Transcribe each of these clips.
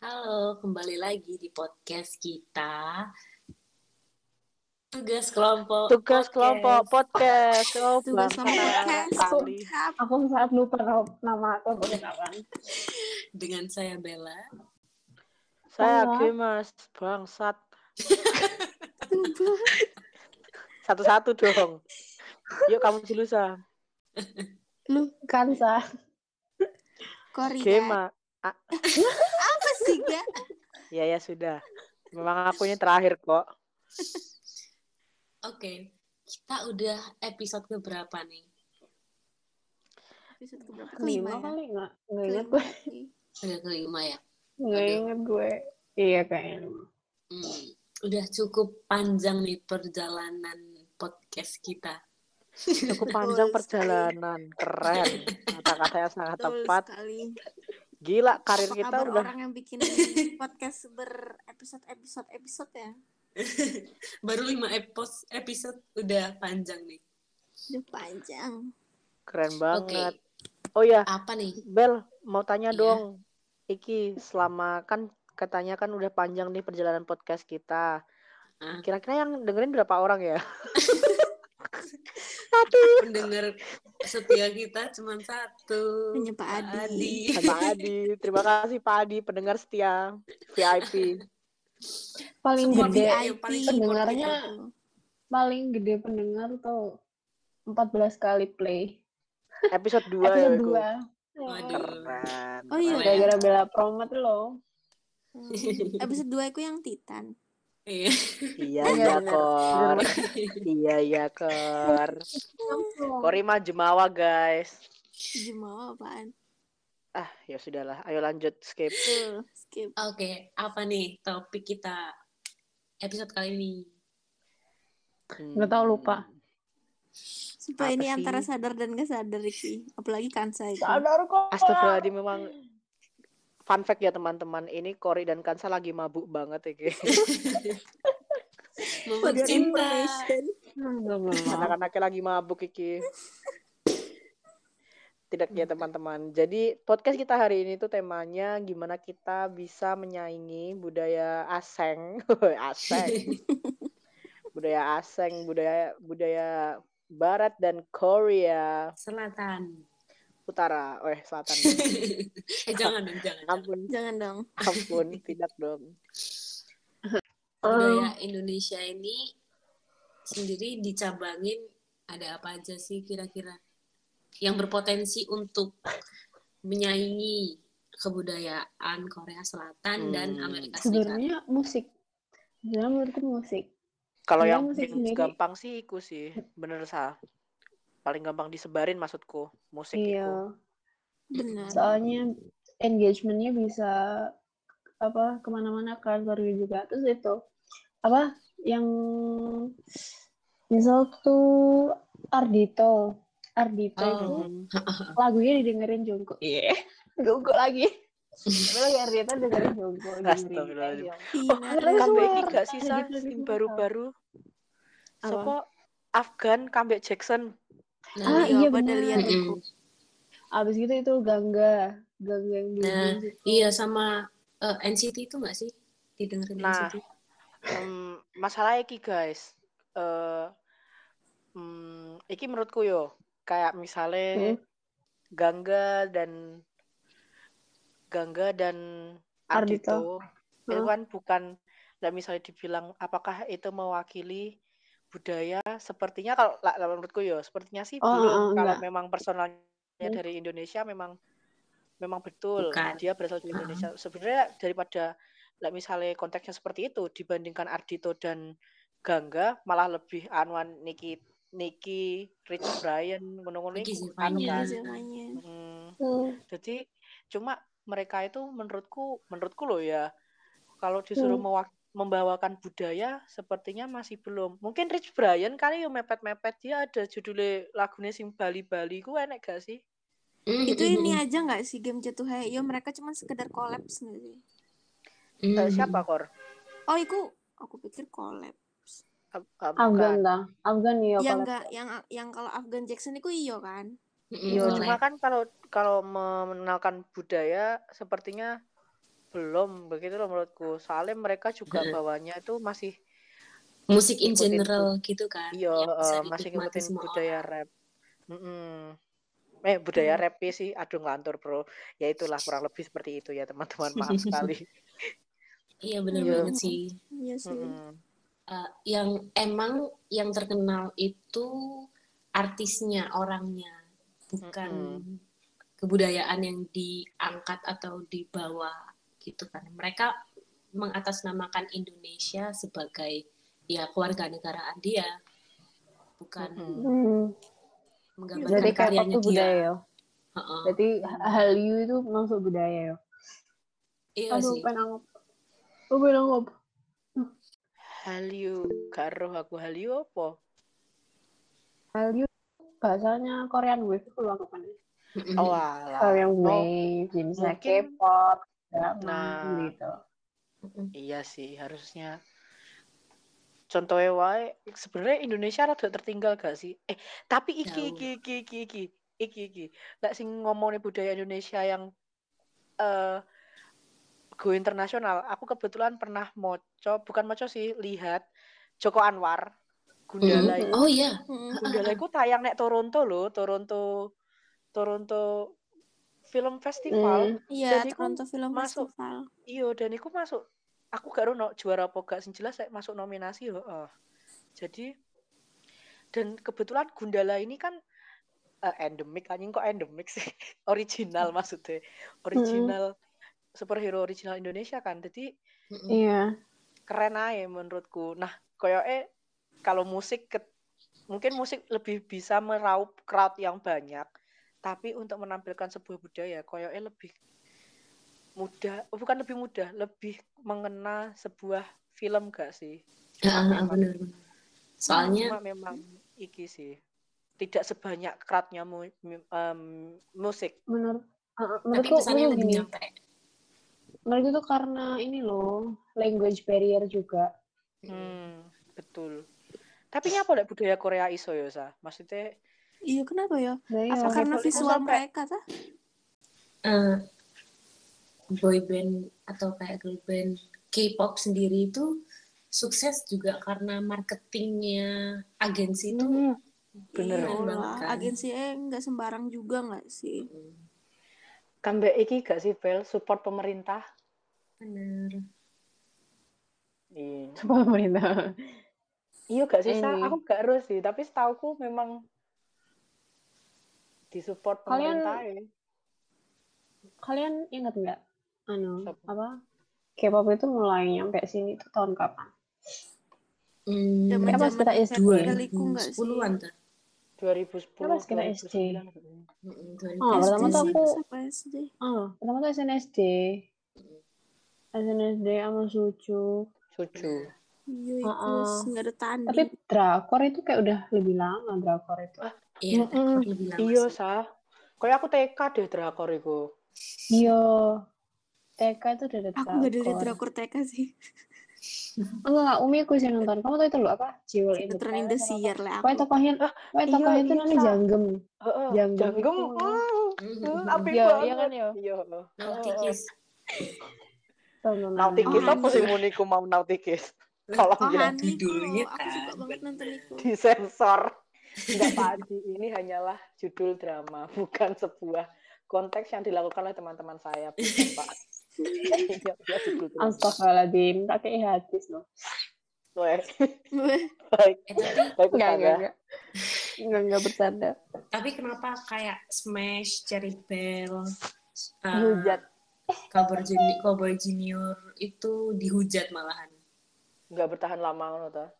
Halo, kembali lagi di podcast kita. Tugas kelompok Tugas kelompok podcast. Oh, Tugas kelompok podcast. Aku saat lupa nama aku kawan. dengan saya Bella. Saya. Gemas bangsat. Satu-satu dong. Yuk kamu dulu sa. Lu Kansa. Korea. Gema. Apa sih, Ga? Ya ya sudah. Memang aku ini terakhir kok. Oke, kita udah episode keberapa nih? Episode keberapa? Kelima Kelima ya? kali nggak? Nggak inget gue. Udah kelima ya? Nggak inget gue. Iya kayaknya. Hmm, udah cukup panjang nih perjalanan podcast kita. Cukup panjang Betul perjalanan. Keren. Kata-kata yang sangat Betul tepat. sekali. Gila karir Apa kita kabar udah orang yang bikin podcast berepisode-episode-episode ya? Baru lima episode udah panjang nih. Udah panjang. keren banget. Oh ya, apa nih? Bel, mau tanya Iya. dong. Iki selama kan katanya kan udah panjang nih perjalanan podcast kita. Ah. Kira-kira yang dengerin berapa orang ya? Pendengar setia kita cuma satu. Hanya Pak Adi. Pak Adi. Terima kasih Pak Adi, pendengar setia VIP. Paling Semua gede, VIP pendengarnya paling gede pendengar tuh 14 kali play. Episode 2 ya. Episode. Waduh. 2. Keren. Oh iya. Gara-gara bela promote lo. Hmm. Episode 2 aku yang Titan. Iya. Iya Iya, iya bener. Kor. Iya iya Kor. Kori mah jemawa guys. Jemawa apaan? Ah, ya sudahlah. Ayo lanjut skip. Skip. Oke, apa nih topik kita episode kali ini? Nggak tahu, lupa. Supaya Apa ini sih? antara sadar dan gak sadar Iki. Apalagi Kansa itu. Sadar kok. Astagfirullahaladzim memang fun fact ya teman-teman. Ini Kori dan Kansa lagi mabuk banget ya your cinta. anak-anaknya lagi mabuk iki tidak ya teman-teman. Jadi podcast kita hari ini tuh temanya gimana kita bisa menyaingi budaya asing asing budaya asing budaya budaya barat dan Korea. Selatan. Utara oh selatan eh jangan dong, jangan. ampun Jangan dong. ampun tidak dong Budaya Indonesia ini sendiri dicabangin ada apa aja sih kira-kira yang berpotensi untuk menyaingi kebudayaan Korea Selatan dan Hmm. Amerika Serikat. Sebenarnya musik. Sebenarnya menurutku musik. kalau yang musik paling sendiri. gampang sih iku sih bener sah paling gampang disebarin maksudku musik Iya. Benar. Soalnya engagementnya bisa apa ke mana-mana kan keluarga juga. Terus itu apa yang misal tuh Ardito, Ardito itu Oh. lagunya didengerin Jungkook. Iya. Jungkook lagi. Tapi lagi Ardito dengerin Jungkook. dengerin Astagfirullahaladzim. Iya. Keren comeback gak sih baru-baru Apa? Sopo Afgan comeback Jackson Nah, Ah, iya, iya benar. lihat. Abis gitu itu Gangga, Gangga yang di Nah, iya sama eh, NCT itu nggak sih? Didengerin Nah. NCT. Hmm, masalah iki guys eh hmm, iki menurutku yo kayak misalnya Hmm. Gangga dan Gangga dan Ardito, itu Hmm. kan bukan lah misalnya dibilang apakah itu mewakili budaya sepertinya kalau lah, menurutku yo sepertinya sih Oh, belum oh, kalau enggak. memang personalnya Hmm. dari Indonesia memang memang betul Bukan. dia berasal dari. Indonesia sebenarnya daripada lah misalnya konteksnya seperti itu dibandingkan Ardito dan Gangga malah lebih anuan Niki Niki Rich Brian ngono-ngono anu kan. Hmm, jadi cuma mereka itu menurutku menurutku loh ya kalau disuruh Hmm. mewak- membawakan budaya sepertinya masih belum mungkin Rich Brian kali yo mepet-mepet dia ada judulnya lagunya sing Bali-Bali ku enek gak sih Mm, Itu mm, ini mm, aja nggak sih game jatuh Heyo mereka cuma sekedar kolaps nggak sih? mm. Eh, siapa kor Oh, itu aku pikir kolaps. Afgan dah. Afgan iya yang enggak yang yang kalau Afgan Jackson itu iyo kan? Mm-mm, Yo, boleh. cuma kan kalau kalau mengenalkan budaya sepertinya belum begitu loh menurutku soalnya mereka juga bawahnya itu masih Musik in general gitu kan. iya eh, masih ngikutin budaya orang. rap Mm-mm. eh budaya Hmm. rap sih aduh ngelantur bro ya itulah kurang lebih seperti itu ya teman-teman maaf sekali Iya bener Iya. banget sih. Iya sih. Mm-mm. Eh, yang emang yang terkenal itu artisnya, orangnya, bukan kebudayaan yang diangkat atau dibawa gitu kan. Mereka mengatasnamakan Indonesia sebagai ya keluarga negaraan dia, bukan. Hmm. menggambarkan Berarti K-pop karyanya dia. budaya ya. Heeh. Berarti Hallyu itu masuk budaya ya. Iya Aduh, sih. pengen ngop. Oh. Hallyu gak roh aku Hallyu apa Hallyu bahasanya Korean Wave itu loh. Mm-mm. oh alah Korean Oh, Wave, jenisnya mungkin- K-pop, Nah. gitu. Iya sih, harusnya. Contohnya wae, sebenarnya Indonesia rada tertinggal gak sih? Eh, tapi iki iki iki iki iki iki iki. Lek sing ngomongin budaya Indonesia yang eh go internasional, aku kebetulan pernah moco, bukan moco sih, lihat Joko Anwar Gundala itu. Oh iya. Mm. Gundala itu tayang nek Toronto loh, Toronto Toronto Film Festival. Hmm. Iya, Dan iku Toronto Film masuk- Festival. Iya, dan iku masuk. Aku gak no juara apa gak sing jelas saya masuk nominasi heeh. Jadi dan kebetulan Gundala ini kan eh, endemik anjing kok endemik sih. original maksudnya. Original superhero original Indonesia kan. Jadi Mm-mm. Iya. keren aja menurutku. Nah, koyoke kalau musik ke- mungkin musik lebih bisa meraup crowd yang banyak, tapi untuk menampilkan sebuah budaya koyoke lebih mudah, oh, bukan lebih mudah, lebih mengena sebuah film gak sih? Bener bener. Soalnya Cuma memang iki sih tidak sebanyak crowdnya mu- mu- em, musik. Menurut uh, tapi menurutku pesannya menurut lebih nyampe. menurut itu karena ini loh, language barrier juga. Hmm, betul. Tapi nyapa lek budaya Korea iso ya, Sa? Maksudnya Iya, kenapa ya? Nah, iya, Apa karena visual sampai- mereka tah? eh, boy band atau kayak girl band K-pop sendiri itu sukses juga karena marketingnya agensi itu Hmm, bener. Iya lah, kan. agensi eh nggak sembarang juga nggak sih? Kambek iki gak sih, Bel? Support pemerintah. bener Iya. Coba pemerintah. Iya gak sih, Sa? Ini. Aku gak harus sih, tapi setauku memang disupport Kalian- pemerintah ya. Kalian ingat nggak? Anu, apa? K-pop itu mulai nyampe sini itu tahun kapan? hmm, pas Zaman-zaman kita SD. 10-an tuh 2010, Kenapa kita 2009. Mm-mm, Oh, 2010. pertama tuh aku- SD. Oh, pertama tuh SNSD. SNSD sama Suju. Suju. Iya, itu Heeh. nggak ada tanding. Tapi drakor itu kayak udah lebih lama drakor itu. Iya Mm-mm. rekor lebih lama Iya, sih. Sa. Kayak aku TK deh drakor iku. Iya. TK itu udah ada Aku nggak dilihat drakor TK sih. Enggak, enggak, Umi aku sih nonton. Kamu tahu itu loh apa? Jewel in the Sinetron in the apa Seer apa? lah aku. tokohnya, Ah, pokoknya iya, tokohnya itu iya, namanya. Janggem. Heeh. Janggem Janggem. itu. mm, apik Iya, banget. iya kan ya? Iya. Nautikis. Nautikis Oh, apa sih muniku mau nautikis? Kalau Oh, ya Hani itu judulnya loh. Aku suka kan, banget nonton itu. disensor. Enggak Pak Adi, ini hanyalah judul drama, bukan sebuah konteks yang dilakukan oleh teman-teman saya, bukan Pak. Astagfirullahaladzim, tak kayak hadis loh. Weh, Weh, baik, eh, baik Enggak, enggak, enggak. Enggak, enggak bercanda. tapi kenapa kayak Smash Cherry Bell uh, Dihujat. Cowboy Junior, Cowboy Junior itu dihujat malahan Enggak bertahan lama ta?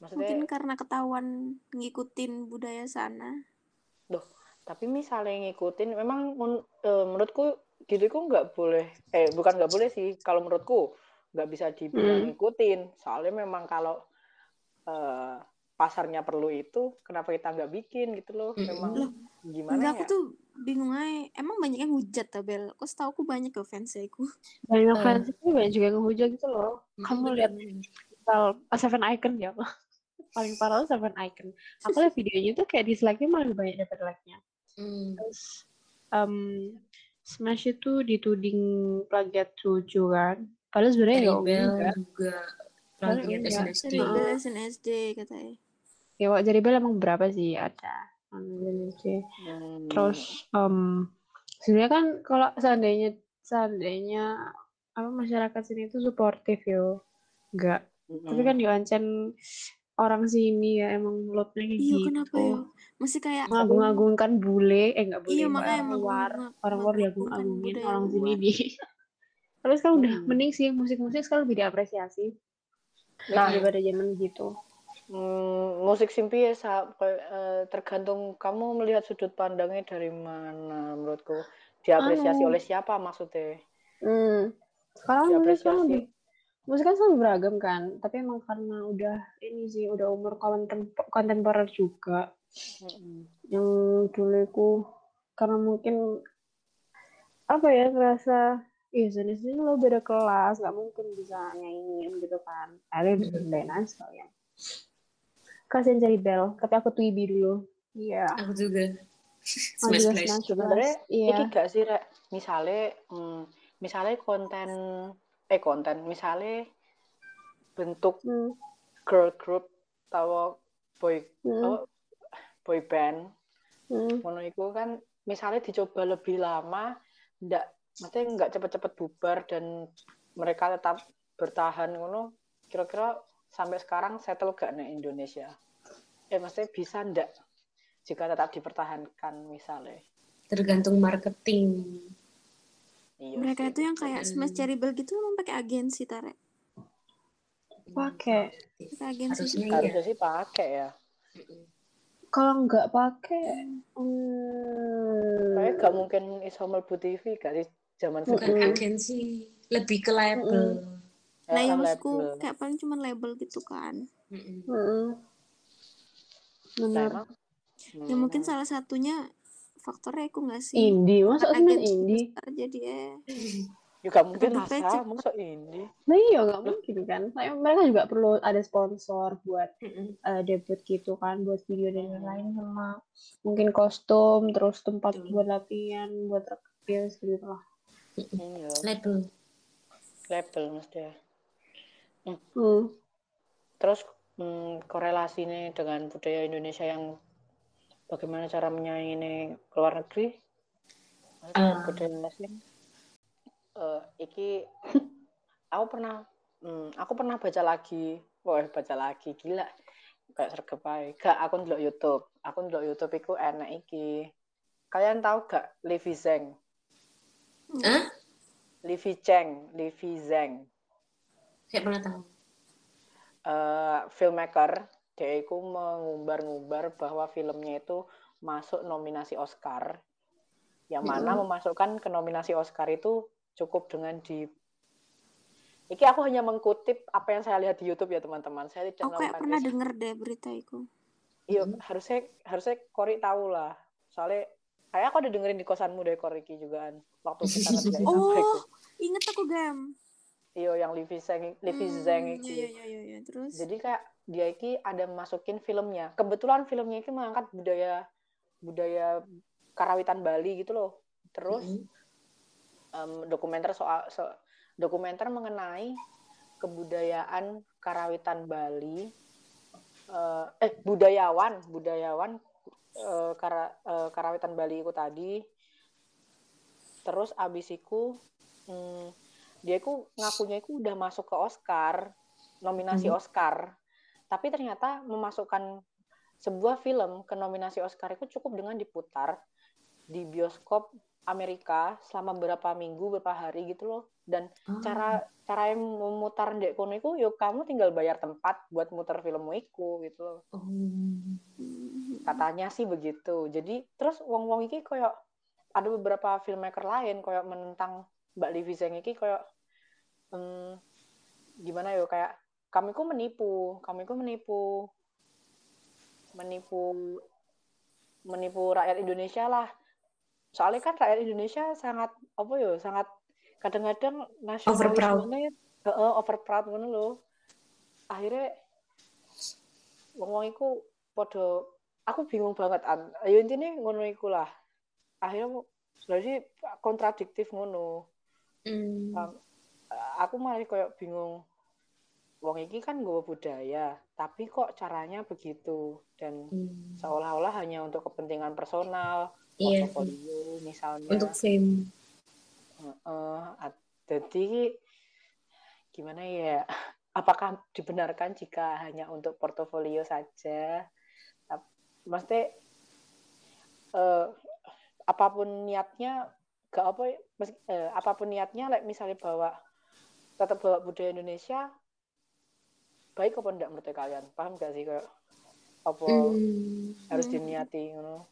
Maksudnya, mungkin karena ketahuan ngikutin budaya sana. tapi misalnya ngikutin, memang men- eh, menurutku gitu kok nggak boleh, eh bukan nggak boleh sih, kalau menurutku nggak bisa dibilang Hmm. ngikutin, soalnya memang kalau eh, pasarnya perlu itu, kenapa kita nggak bikin gitu loh? Mm-mm. Memang Loh, gimana Enggak, ya? aku tuh bingung aja. Emang banyak yang hujat tabel. Kok setahu aku banyak ke fansnya aku. Banyak Eh. fans itu banyak juga yang ngehujat gitu loh. Kamu lihat Bener-bener. misal oh, Seven Icon ya paling parah tuh Seven Icon. Aku lihat videonya tuh kayak dislike-nya malah lebih banyak daripada like-nya. Hmm. Terus em, Smash itu dituding plagiat Jojo kan. Padahal sebenarnya Bell enggak. juga Padahal plagiat enggak. SNSD. Bell SNSD katanya. Ya, Wak emang berapa sih? Ada. Ada. Hmm. Terus em sebenarnya kan kalau seandainya seandainya apa masyarakat sini itu suportif yo. Enggak. Mm-mm. Tapi kan di Oncen orang sini ya emang lotnya kayak Iya gitu. kenapa ya? Masih kayak Mengagung-agungkan bule, eh enggak bule, Iya, makanya orang luar. Orang luar mengagungkan diagung-agungin, orang sini di Tapi sekarang udah Hmm. mending sih musik-musik sekarang lebih diapresiasi Nah, daripada zaman gitu. Hmm, musik simpi ya sa- eh, tergantung kamu melihat sudut pandangnya dari mana menurutku. Diapresiasi Anu. oleh siapa maksudnya? Hmm. Sekarang musik Diapresiasi. Lebih musik kan selalu beragam kan, tapi emang karena udah ini sih udah umur kontem- kontemporer juga. Mm-mm. Yang dulu itu karena mungkin apa ya ngerasa Iya, jenis ini lo beda kelas, nggak mungkin bisa nyanyiin gitu kan. Akhirnya direndahin aja sekalian. Kasian cari bel, tapi aku tuh ibi dulu. Iya. Aku juga. Smash juga Splash. Smash Sebenarnya. Iya. iki gak sih rek misalnya hmm, misalnya konten eh konten misalnya bentuk Hmm. girl group atau boy Hmm. apa, boy band Hmm. ngono iku kan misalnya dicoba lebih lama ndak maksudnya nggak cepet-cepet bubar dan mereka tetap bertahan ngono kira-kira sampai sekarang settle gak nih Indonesia eh maksudnya bisa ndak jika tetap dipertahankan misalnya Tergantung marketing. Iya Mereka sih. itu yang kayak Smash Cherry Bell gitu emang pakai agensi Tare. Pakai. Pakai agensi. Harusnya iya. harusnya sih pakai ya Kalau nggak pakai, hmm, kayak gak mungkin iso mlebu TV sih zaman Bukan sekarang agensi, lebih ke label. Nah, Ya, yang maksudku kayak paling cuma label gitu kan. Hmm. Nah, benar. Ya mungkin Hmm. salah satunya faktornya aku nggak sih? Indie, masa agensi indie? besar jadi eh juga mungkin Tetep masa masa ini Nah iya nggak mungkin kan. Kayak mereka juga perlu ada sponsor buat eh, debut gitu kan, buat video dan lain-lain sama mungkin kostum, terus tempat buat latihan, buat reels gitu lah. iya Label. label mesti ya Hmm. terus hmm, korelasinya dengan budaya Indonesia yang bagaimana cara menyaingi ke luar negeri? Ah. budaya asing Eh, iki aku pernah hmm, aku pernah baca lagi. Wah baca lagi gila. Kayak sergap ae. gak aku ndelok YouTube. Aku ndelok YouTube iku enak iki. Kalian tahu gak Livi Zeng Hah? Livi Cheng Livi Zeng Kayak pernah tahu. eh, filmmaker dia itu mengumbar-ngumbar bahwa filmnya itu masuk nominasi Oscar yang mana memasukkan ke nominasi Oscar itu cukup dengan di Iki aku hanya mengkutip apa yang saya lihat di YouTube ya teman-teman. Saya tidak aku kayak pernah riset. denger deh berita itu. Iya, harusnya harusnya Kori tahu lah. Soalnya kayak aku ada dengerin di kosanmu deh Kori iki juga kan. Waktu kita ngerjain apa Oh, itu. inget aku gam. Iya, yang Livi Zeng, Livi Hmm, Zeng Iya iki. iya iya iya, iya. Terus Jadi kayak dia iki ada masukin filmnya. Kebetulan filmnya iki mengangkat budaya budaya karawitan Bali gitu loh. Terus Mm-mm. em, dokumenter soal so- dokumenter mengenai kebudayaan karawitan Bali. Eh, eh budayawan, budayawan eh, kara- eh, karawitan Bali itu tadi. Terus abis itu hmm, dia itu ngakunya itu udah masuk ke Oscar, nominasi Mhm. Oscar. Tapi ternyata memasukkan sebuah film ke nominasi Oscar itu cukup dengan diputar di bioskop Amerika selama beberapa minggu, beberapa hari gitu loh. Dan Oh. cara cara yang memutar kono iku yo kamu tinggal bayar tempat buat muter filmmu iku gitu loh. Oh. Hmm. Katanya sih begitu. Jadi terus wong-wong iki koyo ada beberapa filmmaker lain koyo menentang Mbak Livi Zeng iki koyo em, gimana yo kayak kami ku menipu, kami ku menipu menipu menipu rakyat Indonesia lah. Soalnya kan rakyat Indonesia sangat apa yo, sangat kadang-kadang nasionalismenya heeh overproud ngono lho. Akhirnya wong-wong iku podo aku bingung banget an. Ayo intine ngono iku lah. Akhirnya jadi kontradiktif ngono Hmm. Um, aku malah kayak bingung wong iki kan gue budaya tapi kok caranya begitu dan Hmm. seolah-olah hanya untuk kepentingan personal Iya. portofolio misalnya Untuk fame. Heeh, at- jadi gimana ya apakah dibenarkan jika hanya untuk portofolio saja maksudnya eh, apa pun niatnya gak apa eh, apa pun niatnya like misalnya bawa tetap bawa budaya Indonesia baik apa enggak menurut kalian paham gak sih kayak apa Hmm. harus diniati ngono?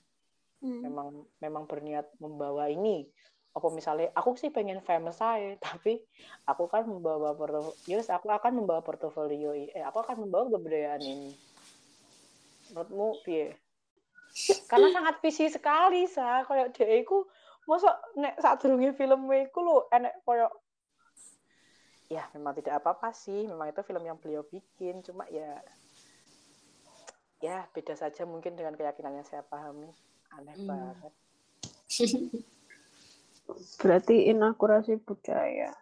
Hmm. memang memang berniat membawa ini apa misalnya aku sih pengen famous saya tapi aku kan membawa portofolio yes, aku akan membawa portofolio eh aku akan membawa kebudayaan ini menurutmu piye karena sangat visi sekali sa kayak dia iku mosok nek saat film iku lo enek koyo ya memang tidak apa-apa sih memang itu film yang beliau bikin cuma ya ya beda saja mungkin dengan keyakinan yang saya pahami aneh Hmm. banget Berarti inakurasi budaya.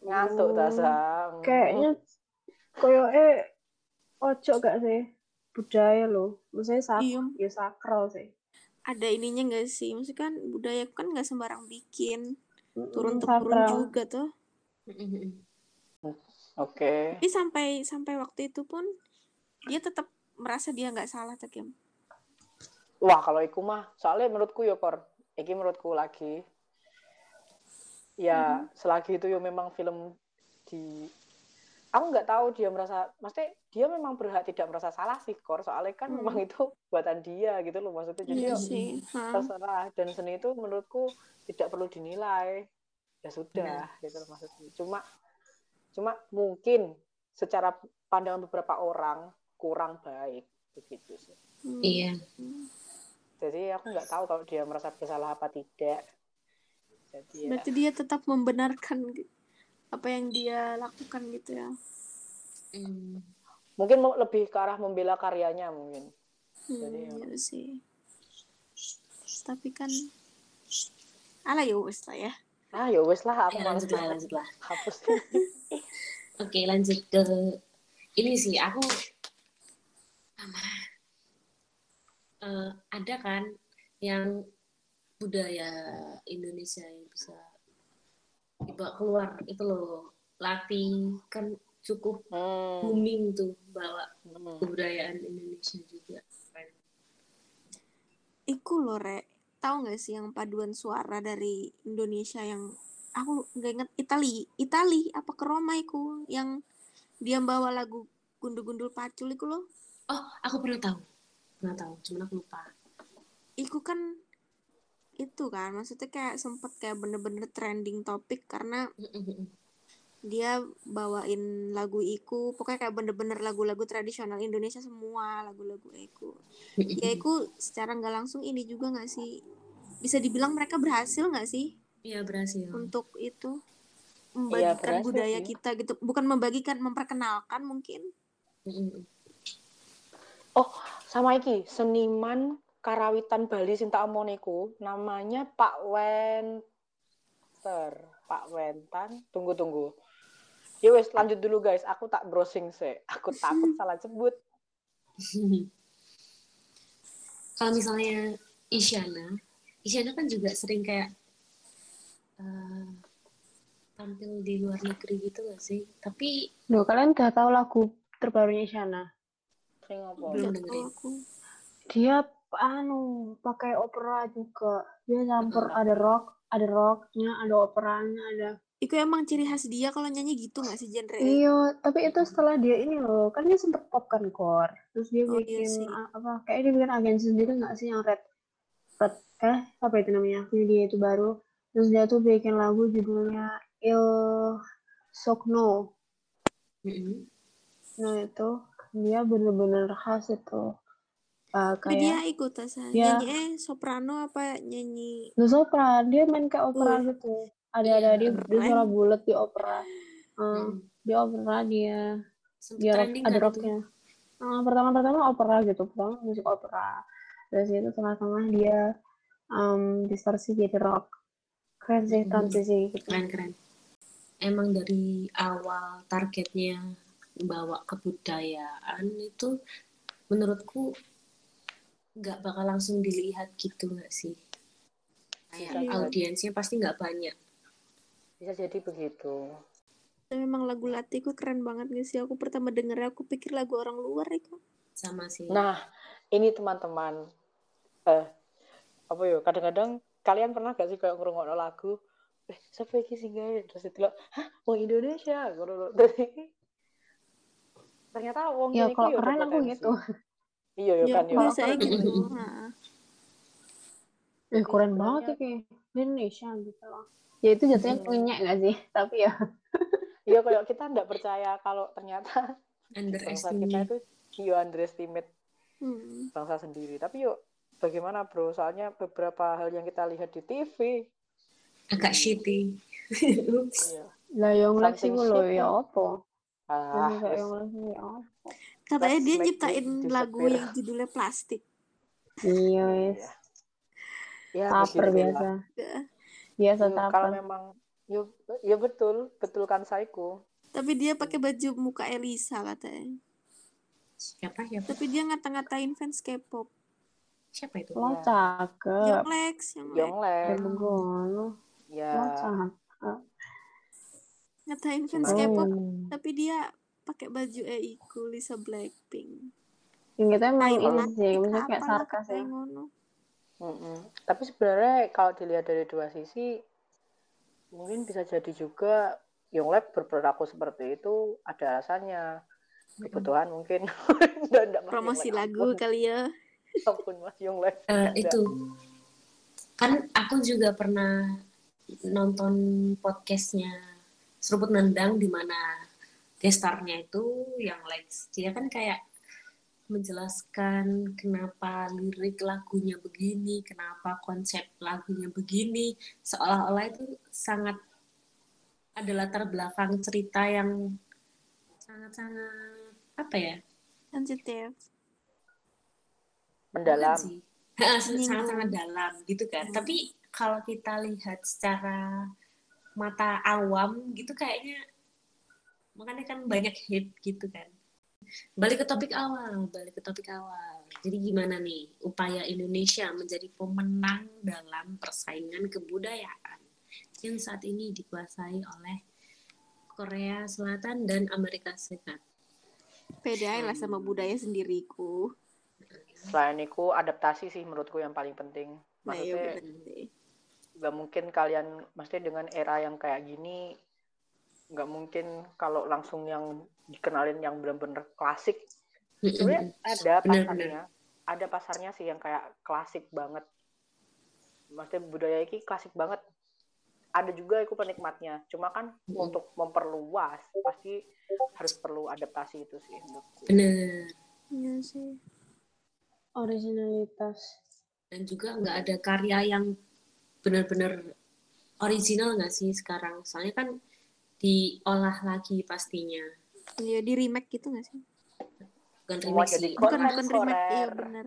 ngantuk tak sa Kayaknya koyo eh ojo gak sih budaya lo. Maksudnya sak Iya. ya sakral sih. Ada ininya nggak sih? Maksudnya kan budaya kan nggak sembarang bikin. Mm-mm, Turun temurun juga tuh. Hmm. oke. Tapi sampai sampai waktu itu pun dia tetap merasa dia nggak salah tuh Kim. wah kalau iku mah soalnya menurutku ya kor. Iki menurutku lagi. Ya selagi itu ya memang film di aku nggak tahu dia merasa maksudnya dia memang berhak tidak merasa salah sih kor. Soalnya kan Hmm. memang itu buatan dia gitu loh maksudnya. Jadi Iya ya terserah. Dan seni itu menurutku tidak perlu dinilai ya sudah gitu loh maksudnya cuma cuma mungkin secara pandangan beberapa orang kurang baik begitu sih Hmm. Iya. jadi aku nggak tahu kalau dia merasa bersalah apa tidak jadi ya Berarti dia tetap membenarkan apa yang dia lakukan gitu ya. Hmm. mungkin mau lebih ke arah membela karyanya mungkin Hmm, Jadi ya. iya sih. Tapi kan ala ya lah ya. Ah ya wes lah aku Ya, lanjut lah, lanjut lah. hapus Oke, lanjut ke ini sih aku apa? Eh, ada kan yang budaya Indonesia yang bisa dibawa keluar itu loh latih kan cukup hmm. booming tuh bawa hmm. kebudayaan Indonesia juga. Iku loh rek. Tahu nggak sih yang paduan suara dari Indonesia yang aku nggak inget Itali, Itali apa ke Roma iku yang dia bawa lagu gundul-gundul pacul iku loh. oh aku pernah tahu. Pernah tahu cuman aku lupa. Iku kan itu kan maksudnya kayak sempet kayak bener-bener trending topik karena dia bawain lagu iku pokoknya kayak bener-bener lagu-lagu tradisional Indonesia semua lagu-lagu iku. Ya iku secara nggak langsung ini juga nggak sih? Bisa dibilang mereka berhasil nggak sih? Iya berhasil. Untuk itu Iya, membagikan berhasil budaya sih. kita gitu. Bukan membagikan memperkenalkan mungkin. Mm-mm. sama iki seniman karawitan Bali sing tak omoniku namanya Pak Wenter Pak Wentan. Tunggu tunggu. Ya wes lanjut dulu guys. Aku tak browsing sih aku takut salah sebut. Kalau misalnya Isyana Isyana kan juga sering kayak eh, tampil di luar negeri gitu gak sih? Tapi Loh, kalian udah tahu lagu terbarunya Isyana? Belum dengerin. aku. Dia anu pakai opera juga. Dia campur ada rock, ada rocknya, ada operanya, ada itu emang ciri khas dia kalau nyanyi gitu nggak sih genre Iya, tapi itu setelah dia ini loh, kan dia sempet pop kan core, terus dia Oh, iya bikin sih. a- apa? Kayak dia bikin agensi sendiri nggak sih yang red, red eh apa itu namanya? Punya dia itu baru, terus dia tuh bikin lagu judulnya Il Sogno. Mm-mm. Nah itu dia bener-bener khas itu, Eh, tapi dia kayak ikut asa Dia- nyanyi eh soprano apa nyanyi The Sopran, dia main kayak opera Wih. gitu. Ada ada dia, dia keren. suara bulat di opera. Eh, Mm. di opera dia Sempet dia rock, ada rocknya Ah, pertama-pertama opera gitu pertama musik opera terus itu tengah-tengah dia um, distorsi jadi rock keren sih Hmm. transisi gitu keren keren emang dari awal targetnya bawa kebudayaan itu menurutku nggak bakal langsung dilihat gitu nggak sih? Kayak audiensnya pasti nggak banyak. Bisa jadi begitu. Tapi memang lagu Latiku keren banget gak sih? Aku pertama denger aku pikir lagu orang luar itu. sama sih. Nah ini teman-teman eh apa ya kadang-kadang kalian pernah gak sih kayak ngerungokno lagu eh siapa iki sing gawe terus itu hah wong Indonesia. Terus ternyata wong ya kalau ya keren aku gitu iya ya Ya, kan aku ya biasanya Kalau- gitu. Nah, eh keren banget ya kayak Indonesia gitu loh. Ya itu jatuhnya Hmm. punya nggak sih? Tapi ya. Iya kayak kita nggak percaya kalau ternyata bangsa kita underestimate itu you underestimate hmm. bangsa sendiri. Tapi yuk bagaimana bro? Soalnya beberapa hal yang kita lihat di TV agak shitty. Ups. iya. Lah yang itu loh ya apa? Ah yang itu ya apa Katanya dia nyiptain lagu yang judulnya Plastik. iya wes ya caper begitulah. biasa Ya. biasa Yuk, kalau memang yuk ya betul betul kan Saiko Tapi dia pakai baju muka Elisa katanya. siapa siapa Tapi dia ngata-ngatain fans K-pop. siapa itu lo Iya. cakep Young Lex, Young Lex. Yonglek ya ya lo cakep Ngatain fans? K-pop, oh tapi dia pakai baju Eiku Lisa Blackpink. yang kita emang ini sih maksudnya kayak sarkas ya ngono. Mm-mm. tapi sebenarnya kalau dilihat dari dua sisi mungkin bisa jadi juga Yonglek berperilaku seperti itu ada alasannya kebutuhan mungkin dan enggak Mas Promosi Yonglek, lagu ampun. kali ya. ampun Mas Yonglek Eh, itu kan aku juga pernah nonton podcastnya seruput nendang di mana gestarnya itu yang Lex dia kan kayak menjelaskan kenapa lirik lagunya begini, kenapa konsep lagunya begini, seolah-olah itu sangat ada latar belakang cerita yang sangat-sangat apa ya? Sensitif. mendalam sangat-sangat dalam gitu kan. Hmm. Tapi kalau kita lihat secara mata awam gitu kayaknya makanya kan banyak hate gitu kan. Balik ke topik awal, balik ke topik awal. Jadi gimana nih upaya Indonesia menjadi pemenang dalam persaingan kebudayaan yang saat ini dikuasai oleh Korea Selatan dan Amerika Serikat. Pede lah sama budaya sendiriku. selain itu adaptasi sih menurutku yang paling penting Nah, iya maksudnya bener sih. nggak mungkin kalian maksudnya dengan era yang kayak gini nggak mungkin kalau langsung yang dikenalin yang benar-benar klasik. Sebenarnya ada Benar, pasarnya. Ada pasarnya sih yang kayak klasik banget. Maksudnya budaya ini klasik banget. Ada juga aku penikmatnya. Cuma kan Mm. untuk memperluas pasti harus perlu adaptasi itu sih Bener. Iya sih. originalitas. Dan juga nggak ada karya yang benar-benar original nggak sih sekarang? Soalnya kan diolah lagi pastinya Iya di remake gitu gak sih? bukan remix jadi sih Bukan bukan remake, iya bener.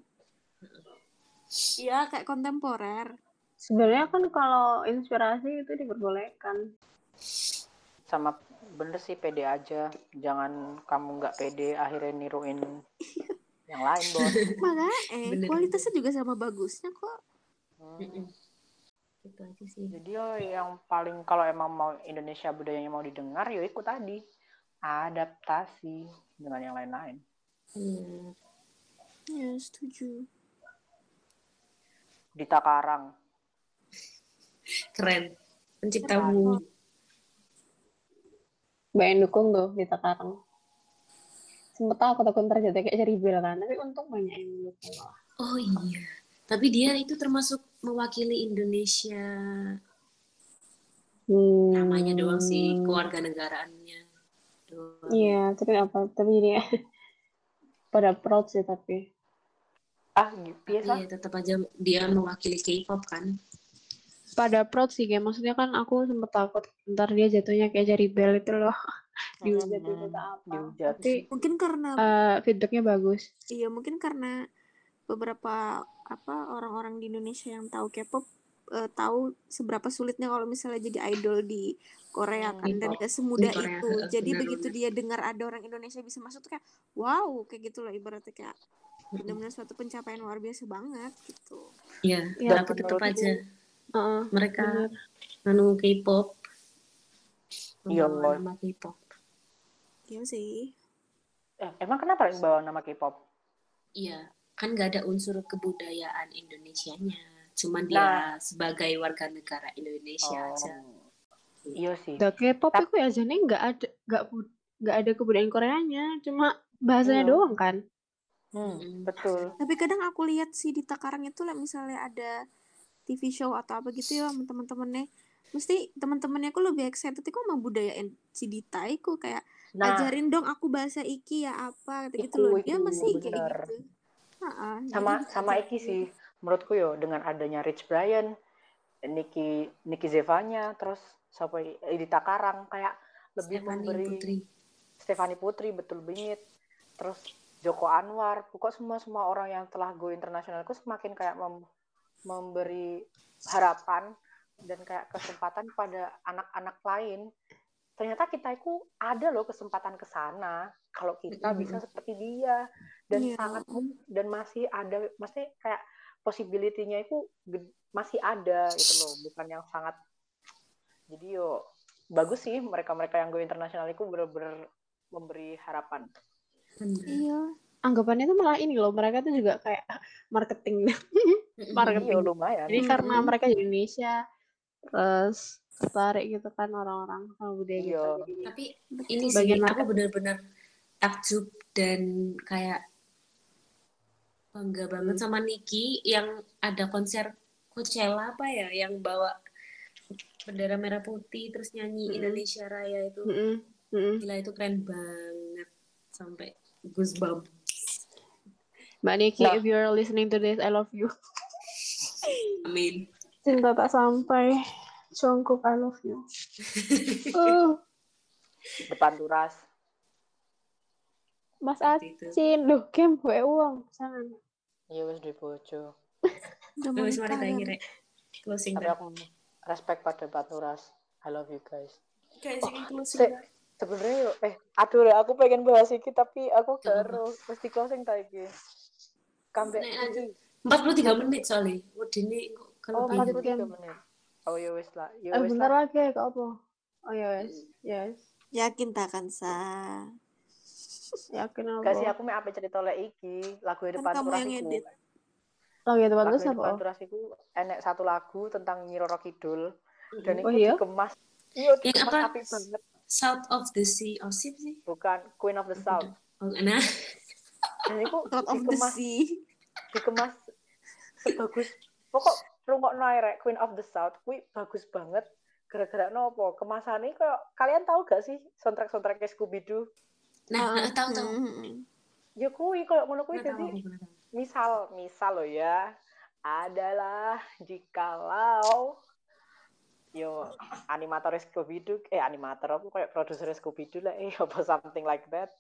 Iya kayak kontemporer. sebenarnya kan kalau inspirasi itu diperbolehkan sama bener sih pede aja jangan kamu nggak pede akhirnya niruin yang lain bos Makanya eh Bener. kualitasnya juga sama bagusnya kok. Hmm. Gitu aja sih. Jadi yang paling kalau emang mau Indonesia budayanya mau didengar ya ikut tadi. Adaptasi dengan yang lain-lain. Bener. Ya setuju. Dita Karang. Keren. Pencipta bumi. Mbak yang dukung tuh di Takarang sempet aku takut ntar jatuh kayak ceribel kan tapi untung banyak yang dukung. Malah. oh iya tapi dia itu termasuk mewakili Indonesia. Hmm. namanya doang sih keluarga negaraannya iya tapi apa tapi dia pada proud sih tapi. Ah gitu biasa. Iya, tetap aja dia mewakili K-pop kan. pada proud sih kayak maksudnya kan aku sempet takut ntar dia jatuhnya kayak ceribel itu loh. Dihujat Hmm, itu apa tapi Mungkin karena eh, feedbacknya bagus. Iya mungkin karena beberapa apa orang-orang di Indonesia yang tahu K-pop eh, tahu seberapa sulitnya kalau misalnya jadi idol di Korea kan dan gak semudah Korea, itu. Jadi benar, begitu benar. dia dengar ada orang Indonesia bisa masuk tuh kayak wow kayak gitu loh ibaratnya kayak benar-benar suatu pencapaian luar biasa banget gitu. Iya, Ya, tapi tetap aja Heeh, mereka anu K-pop. Iya, nama K-pop. Iya sih. Eh, emang kenapa bawa nama K-pop? Iya, kan nggak ada unsur kebudayaan Indonesianya. Cuman Nah. dia sebagai warga negara Indonesia aja. Iya sih. The K-pop Tap- itu ya jadi nggak ada nggak nggak ada kebudayaan Koreanya, cuma bahasanya Iya. doang kan. Hmm, Mm-mm. betul. Tapi kadang aku lihat sih di Takarang itu lah misalnya ada TV show atau apa gitu ya teman-temannya. Mesti teman-temannya aku lebih excited aku mau budayain si Dita iku kayak Nah, ajarin dong aku bahasa iki ya apa gitu gitu loh. Dia iku, masih kayak bener. gitu. Sama sama Iki gitu. sih menurutku yo dengan adanya Rich Brian, Nicky Nicky Zevanya, terus siapa Edita Karang kayak lebih Stephanie memberi Putri. Stefani Putri betul bingit terus Joko Anwar pokok semua semua orang yang telah go internasional itu semakin kayak mem- memberi harapan dan kayak kesempatan pada anak-anak lain ternyata kita itu ada loh kesempatan ke sana kalau kita Mm-mm. bisa seperti dia dan Iya. sangat dan masih ada masih kayak possibility-nya itu masih ada gitu loh bukan yang sangat jadi yo bagus sih mereka-mereka yang go internasional itu bener-bener memberi harapan. Iya. Anggapannya itu malah ini loh, mereka tuh juga kayak marketing. Mm-mm. Marketing. iya lumayan Jadi karena mereka di Indonesia terus tertarik gitu kan orang-orang sama budaya Iya. Jadi Tapi ini sih Bagian aku benar-benar takjub dan kayak bangga banget sama Niki yang ada konser Coachella apa ya yang bawa bendera merah putih terus nyanyi Mm-mm. Indonesia Raya itu Mm-mm, mm-mm. gila itu keren banget sampai goosebumps Mbak Niki, Nah. if you're listening to this, I love you. amin Cinta tak sampai. Jungkook, I love you. Uh, depan turas Mas. Acin, loh, game gue uang. Jangan. iya wes di bojo Udah mau Wes mari kan? tanya rek closing tapi dah. aku respect pada depan turas I love you guys Guys, ini closing se- sebenarnya yo eh aduh ya aku pengen bahas iki tapi aku baru mesti closing tak iki comeback Nek aja. ini 43 menit soalnya udah ini oh kalau 43 menit oh ya wes lah ya Eh, wes bentar lah lagi, kak apa? Oh, yes. Yes. Yakin takkan sa. Yakin apa? aku mau apa cerita lek iki lagu Kan depan kamu turas yang edit. Depan lagu terus depan apa? turas iku enek satu lagu tentang Nyi Roro Kidul dan Oh, itu iya? dikemas iya Yang dikemas apa? api banget South of the Sea oh sih bukan Queen of the South oh, nah dan itu Out of the dikemas sea. dikemas sebagus pokok rungokno ae rek Queen of the South kuwi bagus banget. Gara-gara nopo kemasannya kayak kalian tahu gak sih soundtrack soundtracknya Scooby Doo nah Ah, nah, tahu tahu hmm. ya kuwi kayak ngono kuwi jadi aku misal misal lo ya. Adalah jikalau yo animator Scooby Doo eh animator apa kayak produser Scooby Doo lah eh apa something like that.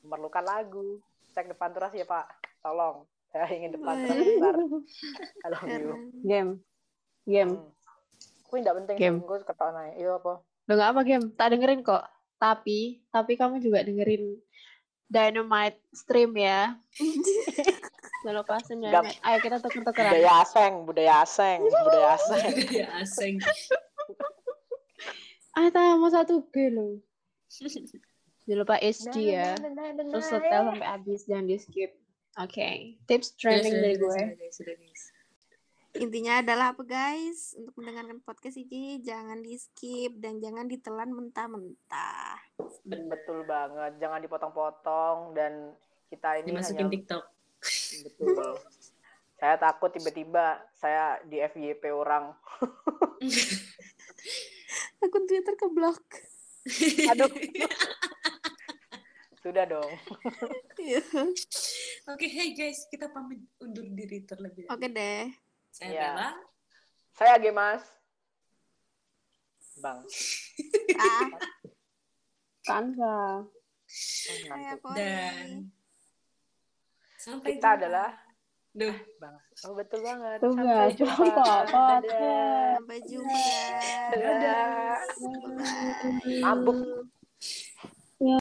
Memerlukan lagu. Cek depan turas ya pak. Tolong saya ingin depan turas besar I love you. Game. Game. Hmm. Kuwi ndak penting Game. engko ketok naik. Iya apa? Lo nggak apa game? Tak dengerin kok. Tapi, tapi kamu juga dengerin Dynamite stream ya. Lalu klasen Gap. Dynamite. Ayo kita tuker-tukeran. Budaya aseng, budaya aseng, budaya aseng. ya asing Ah, tak mau satu G lo. Jangan lupa HD ya. Terus setel sampai habis, jangan di skip. Oke, tips trending dari gue. Intinya adalah apa guys? Untuk mendengarkan podcast ini jangan di skip dan jangan ditelan mentah-mentah. Betul banget, jangan dipotong-potong dan kita ini dimasukin hanya TikTok betul. Saya takut tiba-tiba saya di FYP orang. Akun Twitter keblok. Aduh. Sudah dong. Iya. oke hey guys kita pamit undur diri terlebih dahulu Oke deh. saya Iya. Bella Saya Gemas. Bang. Ah, Tanpa. Oh, dan sampai Kita jumpa. adalah Duh, Bang. Oh, betul banget. Tuh Sampai jumpa. Dadah. Sampai jumpa. Dadah. Bye-bye. Mabuk.